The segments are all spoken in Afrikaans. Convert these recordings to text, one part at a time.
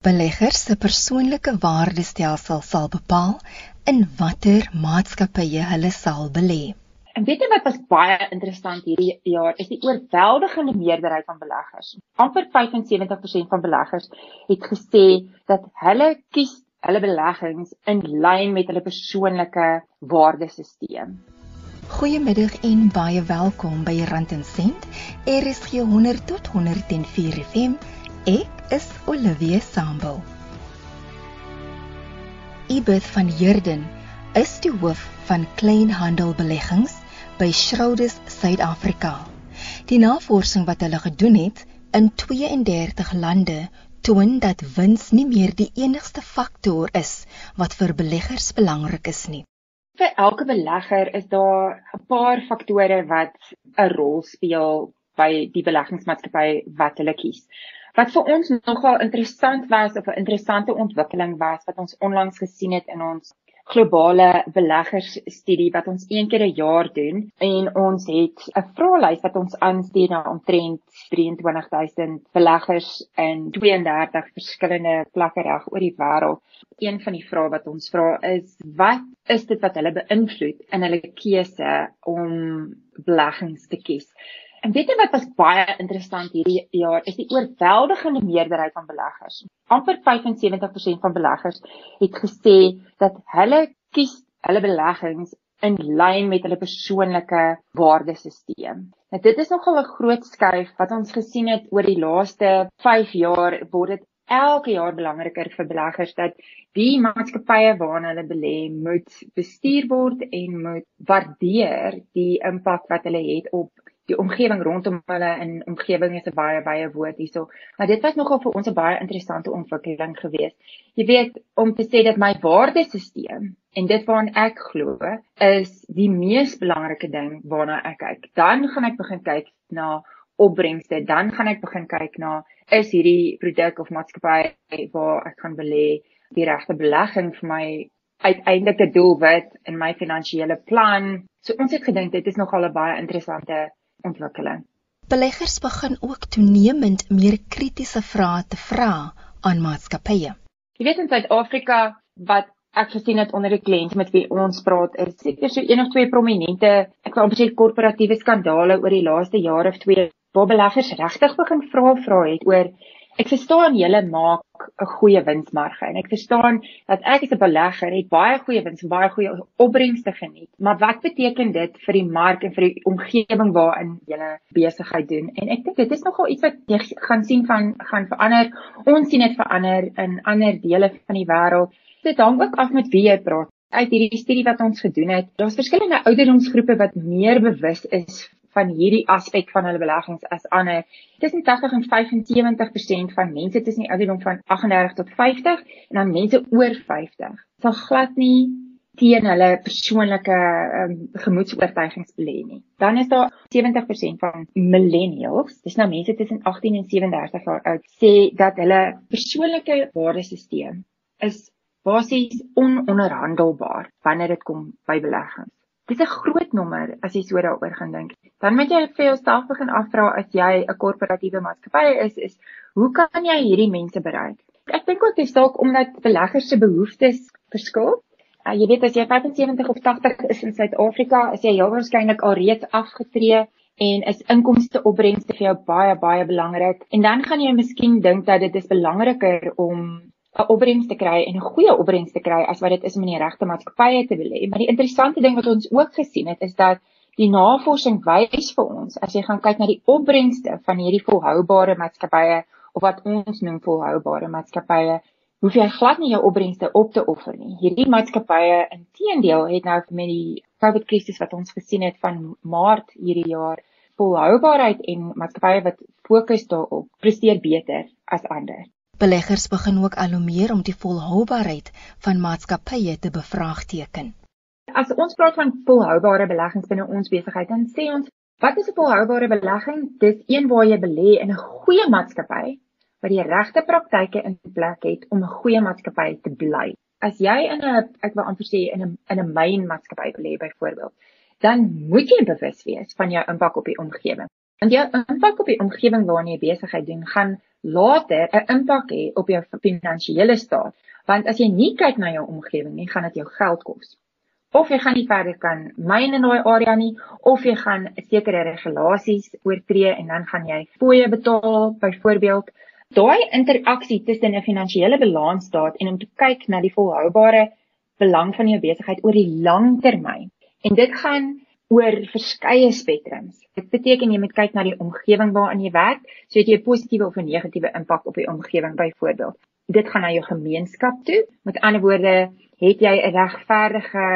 Beleggers se persoonlike waardestelsel sal bepaal in watter maatskappye hulle sal belê. En weet jy wat was baie interessant hierdie jaar is die oorweldigende meerderheid van beleggers. amper 75% van beleggers het gesê dat hulle kies hulle beleggings in lyn met hulle persoonlike waardesisteem. Goeiemiddag en baie welkom by Rand en Sent. RSG 100 tot 104 FM. Ek is Olivia Sambul. Ibeth van Heerden is die hoof van kleinhandelbeleggings by Schroders Suid-Afrika. Die navorsing wat hulle gedoen het in 32 lande toon dat wins nie meer die enigste faktor is wat vir beleggers belangrik is nie. Vir elke belegger is daar 'n paar faktore wat 'n rol speel by die beleggingsmaatskappy wat hulle kies. Wat vir ons nogal interessant was of 'n interessante ontwikkeling was wat ons onlangs gesien het in ons globale beleggersstudie wat ons een keer 'n jaar doen en ons het 'n vraelys wat ons aanstuur na omtrent 23000 beleggers in 32 verskillende plekke reg oor die wêreld. Een van die vrae wat ons vra is wat is dit wat hulle beïnvloed in hulle keuse om beleggings te kies? En weet jy wat was baie interessant hierdie jaar is die oorweldigende meerderheid van beleggers. amper 75% van beleggers het gesê dat hulle kies hulle beleggings in lyn met hulle persoonlike waardesisteem. Nou dit is nogal 'n groot skuif wat ons gesien het oor die laaste 5 jaar word dit elke jaar belangriker vir beleggers dat die maatskappye waarna hulle belê moet bestuur word en moet waardeer die impak wat hulle het op die omgewing rondom hulle en omgewing is 'n baie baie woord hierso. Maar dit was nogal vir ons 'n baie interessante ontwikkeling geweest. Jy weet om te sê dat my waardesisteem en dit waarna ek glo is die mees belangrike ding waarna ek kyk. Dan gaan ek begin kyk na opbrengste, dan gaan ek begin kyk na is hierdie produk of maatskappy waar ek gaan belê die regte belegging vir my uiteindelike doelwit in my finansiële plan. So ons het gedink dit is nogal 'n baie interessante ontwikkeling. Beleggers begin ook toenemend meer kritiese vrae te vra aan maatskappye. Jy weet in Suid-Afrika wat ek gesien het onder die kliënte met wie ons praat, is seker so een of twee prominente, ek wil amper sê korporatiewe skandale oor die laaste jaar of twee waar beleggers regtig begin vra vra het oor Ek verstaan julle maak 'n goeie winsmarge en ek verstaan dat ek as 'n belegger het baie goeie wins, baie goeie opbrengste geniet. Maar wat beteken dit vir die mark en vir die omgewing waarin julle besigheid doen? En ek dink dit is nogal iets wat jy gaan sien van gaan verander. Ons sien dit verander in ander dele van die wêreld. Dit hang ook af met wie jy praat. Uit hierdie studie wat ons gedoen het, daar's verskillende ouderdomsgroepe wat meer bewus is van hierdie aspek van hulle beleggings as ander. Tussen 80 en 75% van mense tussen die ouderdom van 38 tot 50 en dan mense oor 50 sal glad nie teen hulle persoonlike um, gemoedsoortuigings belê nie. Dan is daar 70% van millennials, dis nou mense tussen 18 en 37 jaar oud, sê dat hulle persoonlike waardesisteem is basies ononderhandelbaar wanneer dit kom by beleggings. Dis 'n groot nommer as jy so daaroor gaan dink. Dan moet jy vir jouself begin afvra as jy 'n korporatiewe maatskappy is, is hoe kan jy hierdie mense bereik? Ek dink ook dis dalk omdat beleggers se behoeftes verskil. Uh, jy weet as jy 75 of 80 is in Suid-Afrika, is jy heel waarskynlik al reeds afgetree en is inkomste opbrengste vir jou baie baie belangrik. En dan gaan jy miskien dink dat dit is belangriker om 'n opbrengs te kry en 'n goeie opbrengs te kry as wat dit is om in die regte maatskappye te belê. Maar die interessante ding wat ons ook gesien het is dat die navorsing wys vir ons as jy gaan kyk na die opbrengste van hierdie volhoubare maatskappye of wat ons noem volhoubare maatskappye, hoef jy glad nie jou opbrengste op te offer nie. Hierdie maatskappye inteendeel het nou met die COVID krisis wat ons gesien het van Maart hierdie jaar volhoubaarheid en maatskappye wat fokus daarop presteer beter as ander. Beleggers begin ook al hoe meer om die volhoubaarheid van maatskappye te bevraagteken. As ons praat van volhoubare beleggings binne ons besigheid, dan sê ons, wat is 'n volhoubare belegging? Dis een waar jy belê in 'n goeie maatskappy wat die regte praktyke in plek het om 'n goeie maatskappy te bly. As jy in 'n ek wil amper sê in 'n in 'n myn maatskappy belê byvoorbeeld, dan moet jy bewus wees van jou impak op die omgewing. Want jou impak op die omgewing waarin jy besigheid doen, gaan later 'n impak hê op jou finansiële staat. Want as jy nie kyk na jou omgewing nie, gaan dit jou geld kos. Of jy gaan nie verder kan myn in daai area nie, of jy gaan sekere regulasies oortree en dan gaan jy fooie betaal, byvoorbeeld. Daai interaksie tussen 'n finansiële balansstaat en om te kyk na die volhoubare belang van jou besigheid oor die lang termyn. En dit gaan oor verskeie spektrums. Dit beteken jy moet kyk na die omgewing waarin jy werk, so het jy 'n positiewe of 'n negatiewe impak op die omgewing byvoorbeeld. Dit gaan na jou gemeenskap toe. Met ander woorde, het jy 'n regverdige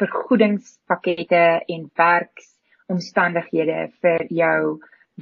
vergoedingspakkette en werksomstandighede vir jou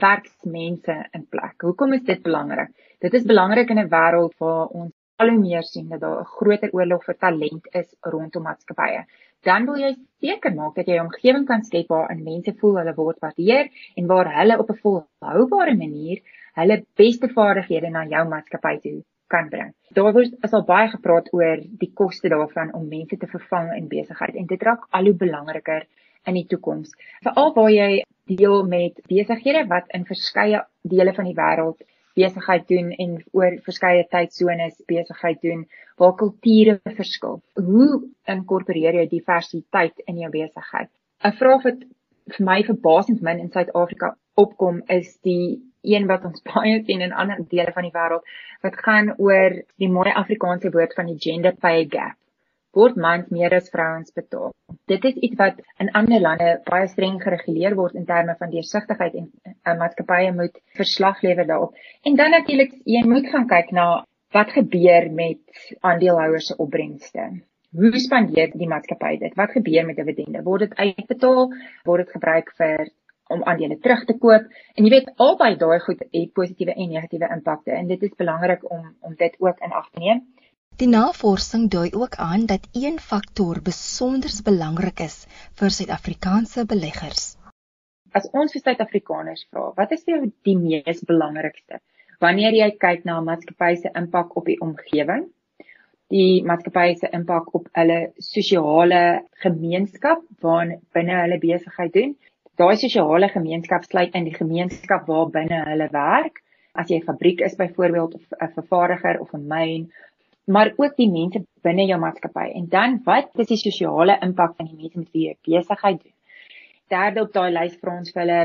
werksmense in plek. Hoekom is dit belangrik? Dit is belangrik in 'n wêreld waar ons al hoe meer sien dat daar 'n groter oorlog vir talent is rondom maatskappye. Dan wil jy seker maak dat jy 'n omgewing kan skep waarin mense voel hulle word waardeer en waar hulle op 'n volhoubare manier hulle beste vaardighede na jou maatskappy toe kan bring. Daar word as al baie gepraat oor die koste daarvan om mense te vervang in besigheid en dit raak al hoe belangriker in die toekoms. Veral waar jy deel met besighede wat in verskeie dele van die wêreld besigheid doen en oor verskeie tydsones besigheid doen waar kulture verskil. Hoe inkorporeer jy diversiteit in jou besigheid? 'n Vraag wat vir my verbasend min in Suid-Afrika opkom is die een wat ons baie sien in ander dele van die wêreld wat gaan oor die mooi Afrikaanse woord van die gender pay gap word mans meer as vrouens betaal. Dit is iets wat in ander lande baie streng gereguleer word in terme van deursigtigheid en uh, maatskappye moet verslag lewer daarop. En dan natuurlik jy moet gaan kyk na wat gebeur met aandeelhouers se opbrengste. Hoe spandeer die maatskappy dit? Wat gebeur met dividende? Word dit uitbetaal? Word dit gebruik vir om aandele terug te koop? En jy weet albei daai goed het positiewe en negatiewe impakte en dit is belangrik om om dit ook in ag te neem. Die navorsing dui ook aan dat een faktor besonder belangrik is vir Suid-Afrikaanse beleggers. As ons vir Suid-Afrikaners vra, wat is vir jou die mees belangrikste wanneer jy kyk na 'n maatskappy se impak op die omgewing, die maatskappy se impak op hulle sosiale gemeenskap waarin binne hulle besigheid doen? Daai sosiale gemeenskap sluit in die gemeenskap waar binne hulle werk. As jy 'n fabriek is byvoorbeeld of 'n vervaardiger of 'n myn maar ook die mense binne jou maatskappy. En dan wat is die sosiale impak van die mense met wie jy besigheid doen? Derde op daai lys vir ons vir hulle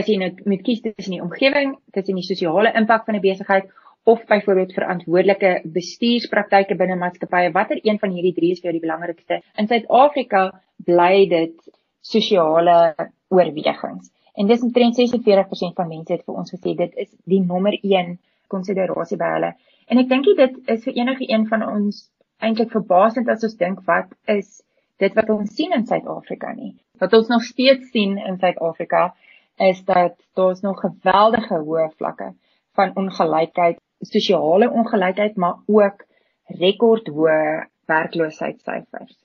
as jy nou moet kies tussen die omgewing, tussen die sosiale impak van 'n besigheid of byvoorbeeld verantwoordelike bestuurspraktyke binne maatskappye, watter een van hierdie drie is vir jou die belangrikste? In Suid-Afrika bly dit sosiale oorwegings. En dis omtrent 46% van mense het vir ons gesê dit is die nommer 1 konsiderasie by hulle. En ek dink dit is vir enige een van ons eintlik verbasend as ons dink wat is dit wat ons sien in Suid-Afrika nie. Wat ons nog steeds sien in Suid-Afrika is dat daar nog geweldige hoë vlakke van ongelykheid, sosiale ongelykheid, maar ook rekordhoë werkloosheidssyfers.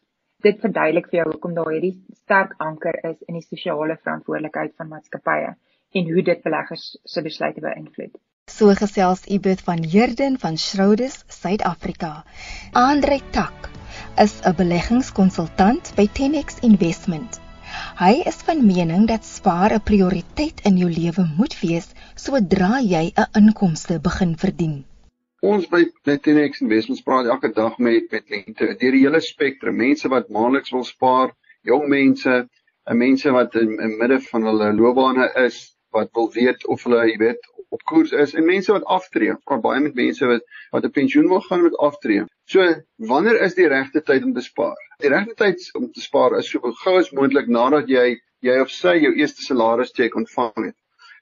Dit verduidelik vir jou hoekom daar hierdie sterk anker is in die sosiale verantwoordelikheid van maatskappye en hoe dit beleggers se besluite beïnvloed. So gesels Ibeth van Heerden van Schrodes, Suid-Afrika. Andre Tak is 'n beleggingskonsultant by Tenex Investment. Hy is van mening dat spaar 'n prioriteit in jou lewe moet wees sodra jy 'n inkomste begin verdien. Ons by Tenex Investment praat elke dag met met kliënte deur die hele spektrum, mense wat maandeliks wil spaar, jong mense, mense wat in, in midde van hulle loopbane is, wat wil weet of hulle, jy weet, op koers is en mense wat aftree. Ek praat baie met mense wat wat 'n pensioen wil gaan met aftree. So, wanneer is die regte tyd om te spaar? Die regte tyd om te spaar is so gou as moontlik nadat jy jy of sy jou eerste salaris cheque ontvang het.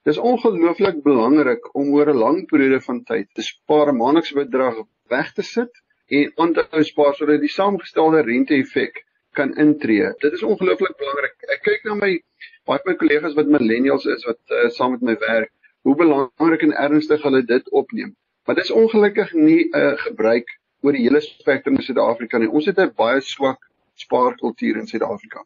Dis ongelooflik belangrik om oor 'n lang periode van tyd 'n maandelikse bedrag weg te sit en onthou spaar sodat die saamgestelde rente-effek kan intree. Dit is ongelooflik belangrik. Ek kyk na my baie my kollegas wat millennials is wat uh, saam met my werk hoe belangrik en ernstig hulle dit opneem. Maar dis ongelukkig nie 'n uh, gebruik oor die hele spektrum in Suid-Afrika nie. Ons het 'n baie swak spaarkultuur in Suid-Afrika.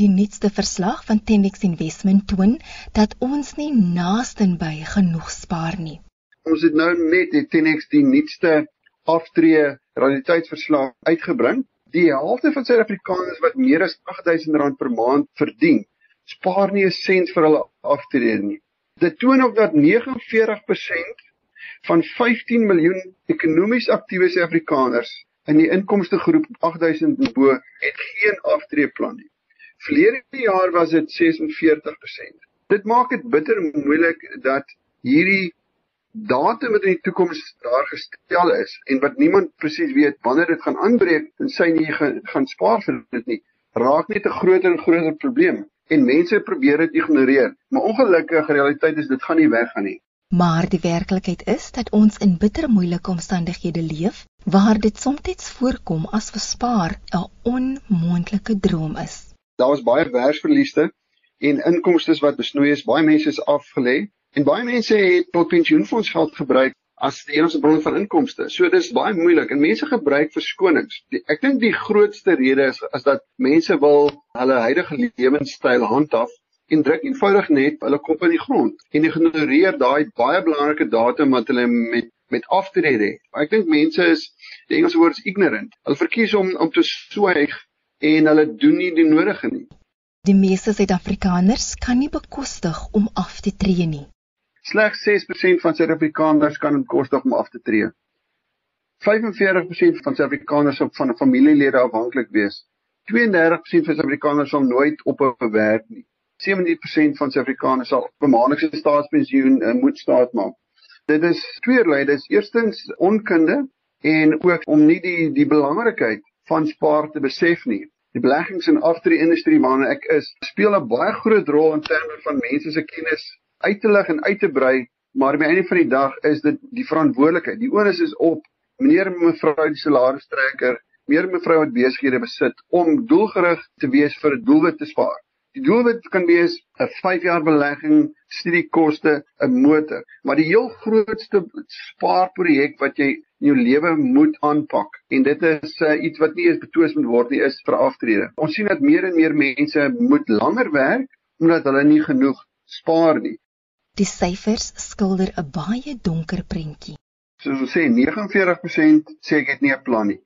Die nuutste verslag van Tenix Investment toon dat ons nie naastenby genoeg spaar nie. Ons het nou net die Tenix die nuutste aftree realiteitsverslag uitgebring. Die helfte van Suid-Afrikaners wat meer as R8000 per maand verdien, spaar nie 'n sent vir hulle aftrede nie. Dit toon ook dat 49% van 15 miljoen ekonomies aktiewe Suid-Afrikaners in die inkomste groep 8000 en bo het geen aftreeplan nie. Verlede jaar was dit 46%. Dit maak dit bitter moeilik dat hierdie datum wat in die toekoms daar gestel is en wat niemand presies weet wanneer dit gaan aanbreek en sy nie gaan, spaar vir dit nie, raak net 'n groter en groter probleem en mense probeer dit ignoreer. Maar ongelukkige realiteit is dit gaan nie weggaan nie. Maar die werklikheid is dat ons in bitter moeilike omstandighede leef waar dit soms voorkom as verspaar 'n onmoontlike droom is. Daar was baie werksverlieste en inkomste wat besnoei is, baie mense is afgelê en baie mense het tot pensioenfonds geld gebruik as die enigste bron van inkomste. So dis baie moeilik en mense gebruik verskonings. Die, ek dink die grootste rede is is dat mense wil hulle huidige lewenstyl handhaaf en druk eenvoudig net hulle kop in die grond en ignoreer daai baie belangrike datum wat hulle met met aftrede het. Ek dink mense is die Engelse woord is ignorant. Hulle verkies om om te swyg en hulle doen nie die nodige nie. Die meeste Suid-Afrikaners kan nie bekostig om af te tree nie. Slegs 6% van Suid-Afrikaners kan bekostig om af te tree. 45% van Suid-Afrikaners sou van familielede afhanklik wees. 32% van Suid-Afrikaners sal nooit op 'n werk nie. 70% van Suid-Afrikaners sal op 'n maandelikse staatspensioen uh, moet staat maak. Dit is tweeledig. Dit is eerstens onkunde en ook om nie die die belangrikheid van spaar te besef nie. Die beleggings en aftree-industrie waarna ek is, speel 'n baie groot rol in terme van mense se kennis uit te lig en uit te brei, maar aan die einde van die dag is dit die verantwoordelikheid. Die onus is op meneer en mevrou die salarisstrekker, meneer en mevrou wat besighede besit om doelgerig te wees vir 'n doelwit te spaar. Die doelwit kan wees 'n 5 jaar belegging, studiekoste, 'n motor, maar die heel grootste spaarprojek wat jy in jou lewe moet aanpak en dit is uh, iets wat nie eens betwis moet word nie is vir aftrede. Ons sien dat meer en meer mense moet langer werk omdat hulle nie genoeg spaar nie. Die syfers skilder 'n baie donker prentjie. Soos ons sê 49% sê ek het nie 'n plan nie.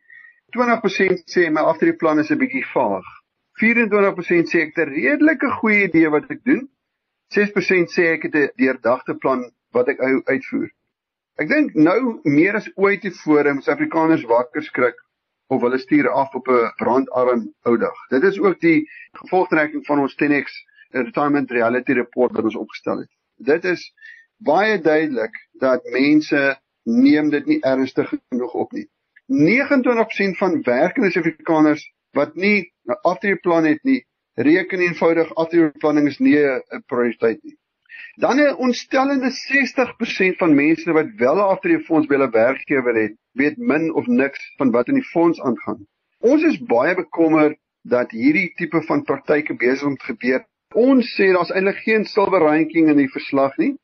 20% sê my aftreeplan is 'n bietjie vaag. 24% sê ek het 'n redelike goeie idee wat ek doen. 6% sê ek het 'n deurdagte plan wat ek uitvoer. Ek dink nou meer as ooit tevore moet Afrikaners wakker skrik of hulle stuur af op 'n brandarm ou dag. Dit is ook die gevolgtrekking van ons 10X retirement reality report wat ons opgestel het. Dit is baie duidelik dat mense neem dit nie ernstig genoeg op nie. 29% van werkende Suid-Afrikaners wat nie 'n aftreeplan het nie, reken eenvoudig aftreeplanning is nie 'n prioriteit nie. Dan 'n ontstellende 60% van mense wat wel 'n aftreefonds by hulle werkgewer het, weet min of niks van wat in die fonds aangaan. Ons is baie bekommerd dat hierdie tipe van praktyke besig om te gebeur. Ons sê daar's eintlik geen silwer ranking in die verslag nie.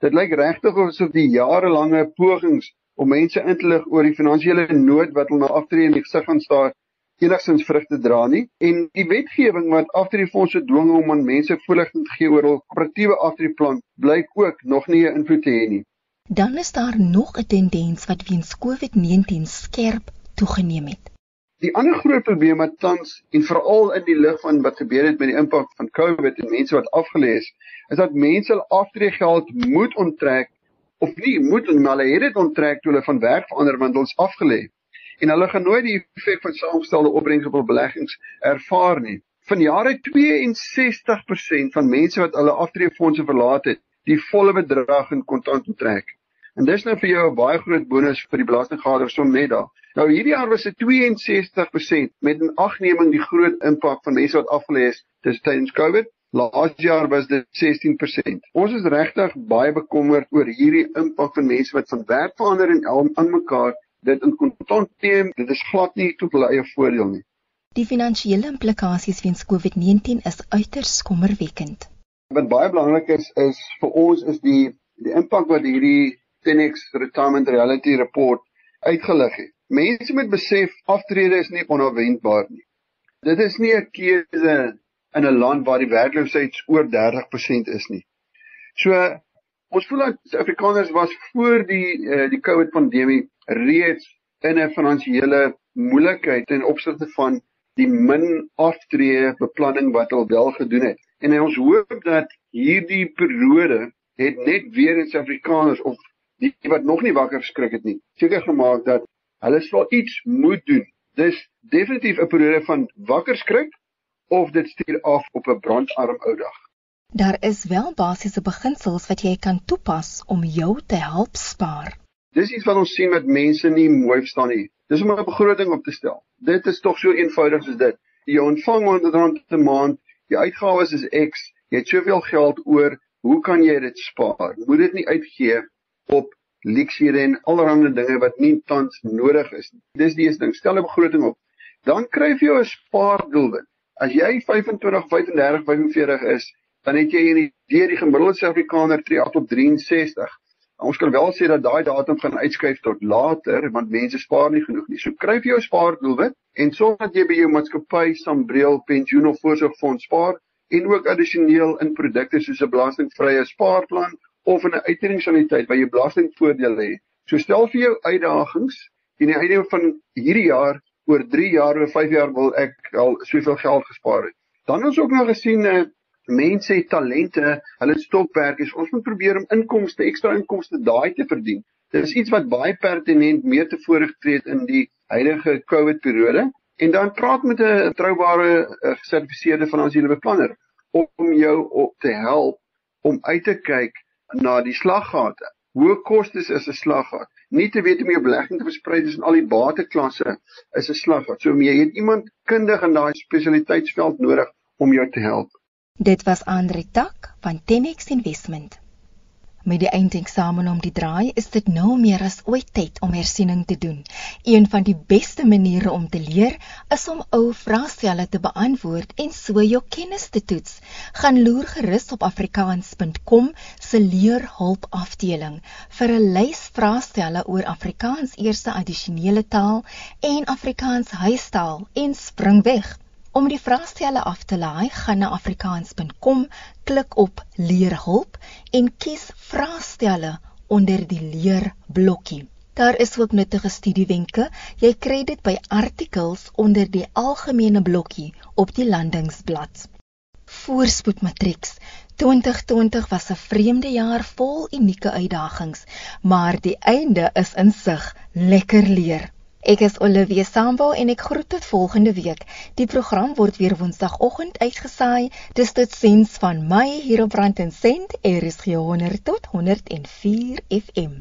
Dit lyk regtig asof die jarelange pogings om mense in te lig oor die finansiële nood wat hulle na aftree in die gesig gaan staar enigstens vrugte dra nie en die wetgewing wat aftreefondse dwing om aan mense voorligting te gee oor hul korporatiewe aftreeplan blyk ook nog nie 'n invloed te hê nie. Dan is daar nog 'n tendens wat weens COVID-19 skerp toegeneem het. Die ander groot probleem wat tans en veral in die lig van wat gebeur het met die impak van COVID en mense wat afgelê is, is dat mense hul aftreegeld moet onttrek of nie moet maar hulle het dit onttrek toe hulle van werk verander want hulle is afgelê en hulle gaan nooit die effek van saamgestelde opbrengs op hul beleggings ervaar nie. Van jare 62% van mense wat hulle aftreefondse verlaat het, die volle bedrag in kontant onttrek. En dis nou vir jou 'n baie groot bonus vir die belastinggader som net daar. Nou hierdie jaar was dit 62% met 'n agneming die groot impak van mense wat afgelê is tydens COVID. Laas jaar was dit 16%. Ons is regtig baie bekommerd oor hierdie impak van mense wat van werk verander en aan mekaar dit in kontant neem, dit is glad nie tot hulle eie voordeel nie. Die finansiële implikasies weens COVID-19 is uiters kommerwekkend. Wat baie belangrik is is vir ons is die die impak wat hierdie 10X Retirement Reality Report uitgelig het. Mense moet besef aftrede is nie onverwendbaar nie. Dit is nie 'n keuse in 'n land waar die werkloosheid oor 30% is nie. So ons voel dat Suid-Afrikaners was voor die uh, die COVID pandemie reeds in 'n finansiële moeilikheid ten opsigte van die min aftree beplanning wat hulle wel gedoen het. En ons hoop dat hierdie periode het net weer in Suid-Afrikaners of die wat nog nie wakker geskrik het nie, seker gemaak dat hulle sal iets moet doen. Dis definitief 'n periode van wakker skrik of dit stuur af op 'n brandarm ou dag. Daar is wel basiese beginsels wat jy kan toepas om jou te help spaar. Dis iets wat ons sien met mense nie mooi verstaan nie. Dis om 'n begroting op te stel. Dit is tog so eenvoudig soos dit. Jy ontvang 100 rand per maand, jou uitgawes is X, jy het soveel geld oor, hoe kan jy dit spaar? Moet dit nie uitgee op leksiere en allerlei dinge wat nie tans nodig is nie. Dis die eerste ding. Stel 'n begroting op. Dan kry jy 'n spaardoelwit. As jy 25, 35, 45 is, dan het jy hierdie deur die gemiddelde Suid-Afrikaner tree af op 63. Ons kan wel sê dat daai datum gaan uitskuif tot later want mense spaar nie genoeg nie. So kry jy jou spaardoelwit en sorg dat jy by jou maatskappy Sambreel pensioen of voorsorgfonds spaar en ook addisioneel in produkte soos 'n belastingvrye spaarplan of 'n uitredingsaniteit waar jy belastingvoordele het. So stel vir jou uitdagings en die einde van hierdie jaar oor 3 jaar of 5 jaar wil ek al soveel geld gespaar het. Dan ons ook nog gesien mense het talente, hulle stokperd is ons moet probeer om inkomste, ekstra inkomste daai te verdien. Dit is iets wat baie pertinent meer te vore getree het in die huidige COVID periode en dan praat met 'n troubare gesertifiseerde finansiële beplanner om jou op te help om uit te kyk na die slaggate. Hoë kostes is 'n slaggat. Nie te weet om jou belegging te versprei tussen al die bateklasse is 'n slaggat. So jy het iemand kundig in daai spesialiteitsveld nodig om jou te help. Dit was Andre Tak van Tenex Investment. Met die eindeksamen om die draai is dit nou meer as ooit tyd om hersiening te doen. Een van die beste maniere om te leer is om ou vraestelle te beantwoord en so jou kennis te toets. Gaan loer gerus op afrikaans.com se leerhulp afdeling vir 'n lys vraestelle oor Afrikaans eerste addisionele taal en Afrikaans huistaal en spring weg. Om die vraestelle af te laai, gaan na afrikaans.com, klik op leerhulp en kies vraestelle onder die leerblokkie. Daar is ook nuttige studiewenke. Jy kry dit by artikels onder die algemene blokkie op die landingsblad. Voorspoed matrieks 2020 was 'n vreemde jaar vol unieke uitdagings, maar die einde is in sig. Lekker leer. Ek is Olivia Sambo en ek groet tot volgende week. Die program word weer Woensdagoggend uitgesaai. Dis tot sins van my hier op Rand en Sent, RSG 100 tot 104 FM.